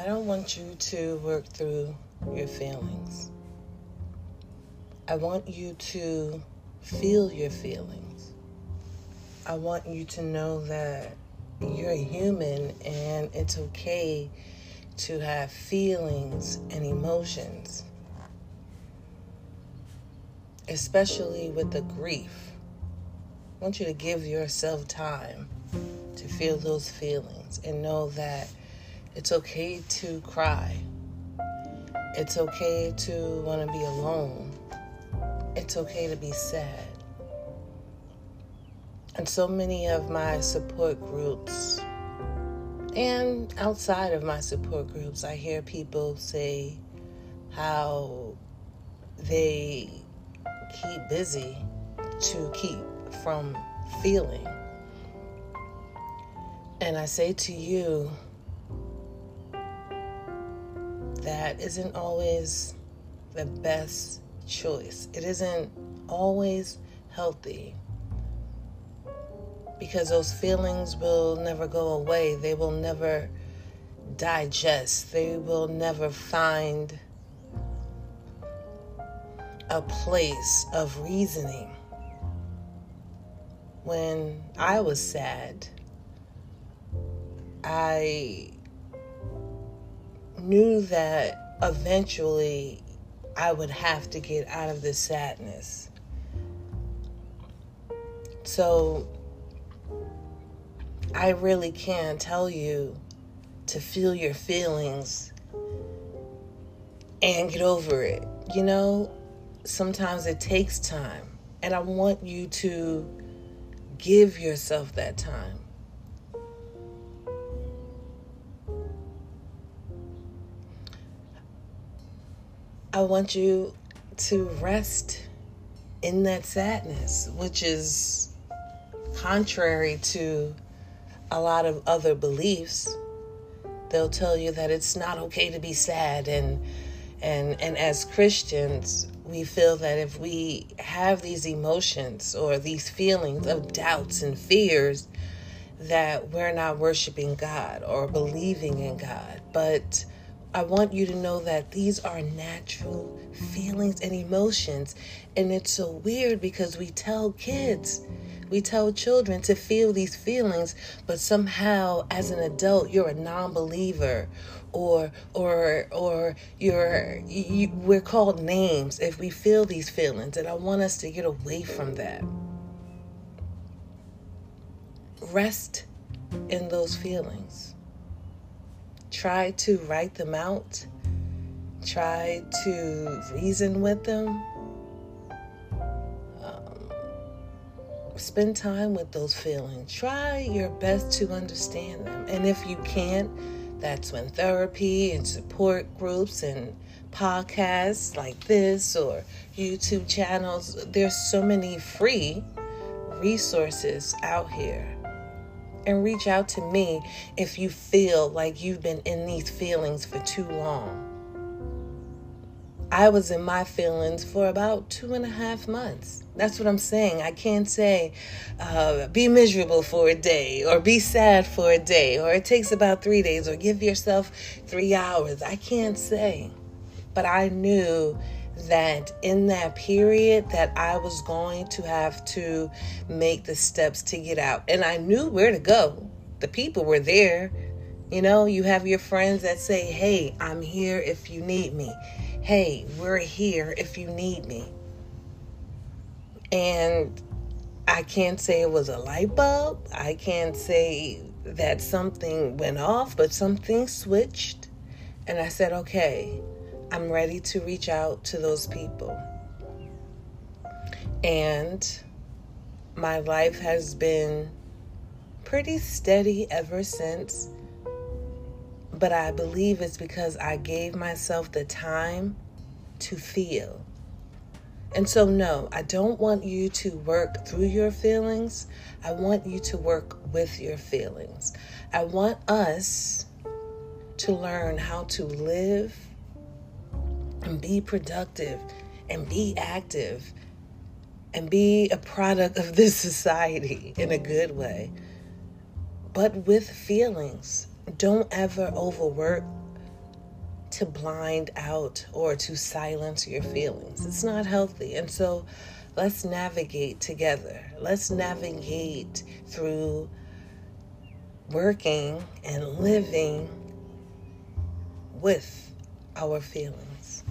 I don't want you to work through your feelings. I want you to feel your feelings. I want you to know that you're human and it's okay to have feelings and emotions, especially with the grief. I want you to give yourself time to feel those feelings and know that it's okay to cry. It's okay to want to be alone. It's okay to be sad. And so many of my support groups and outside of my support groups, I hear people say how they keep busy to keep from feeling. And I say to you, that isn't always the best choice. It isn't always healthy because those feelings will never go away. They will never digest. They will never find a place of reasoning. When I was sad, I knew that eventually I would have to get out of this sadness. So I really can tell you to feel your feelings and get over it. You know, sometimes it takes time, and I want you to give yourself that time. I want you to rest in that sadness, which is contrary to a lot of other beliefs. They'll tell you that it's not okay to be sad and and and as Christians, we feel that if we have these emotions or these feelings of doubts and fears that we're not worshiping God or believing in God. But I want you to know that these are natural feelings and emotions. And it's so weird because we tell kids, we tell children to feel these feelings, but somehow as an adult, you're a non believer. Or, or, or you're, you, we're called names if we feel these feelings, and I want us to get away from that. Rest in those feelings try to write them out, try to reason with them. Um, spend time with those feelings. Try your best to understand them. And if you can't, that's when therapy and support groups and podcasts like this or YouTube channels, there's so many free resources out here and reach out to me if you feel like you've been in these feelings for too long. I was in my feelings for about two and a half months. That's what I'm saying. I can't say uh, be miserable for a day or be sad for a day or it takes about three days or give yourself three hours. I can't say. But I knew that in that period that I was going to have to make the steps to get out. And I knew where to go. The people were there. You know, you have your friends that say, "Hey, I'm here if you need me." "Hey, we're here if you need me." And I can't say it was a light bulb. I can't say that something went off, but something switched. And I said, "Okay, I'm ready to reach out to those people. And my life has been pretty steady ever since. But I believe it's because I gave myself the time to feel. And so, no, I don't want you to work through your feelings. I want you to work with your feelings. I want us to learn how to live and be productive and be active and be a product of this society in a good way, but with feelings. Don't ever overwork to blind out or to silence your feelings. It's not healthy. And so let's navigate together. Let's navigate through working and living with our feelings.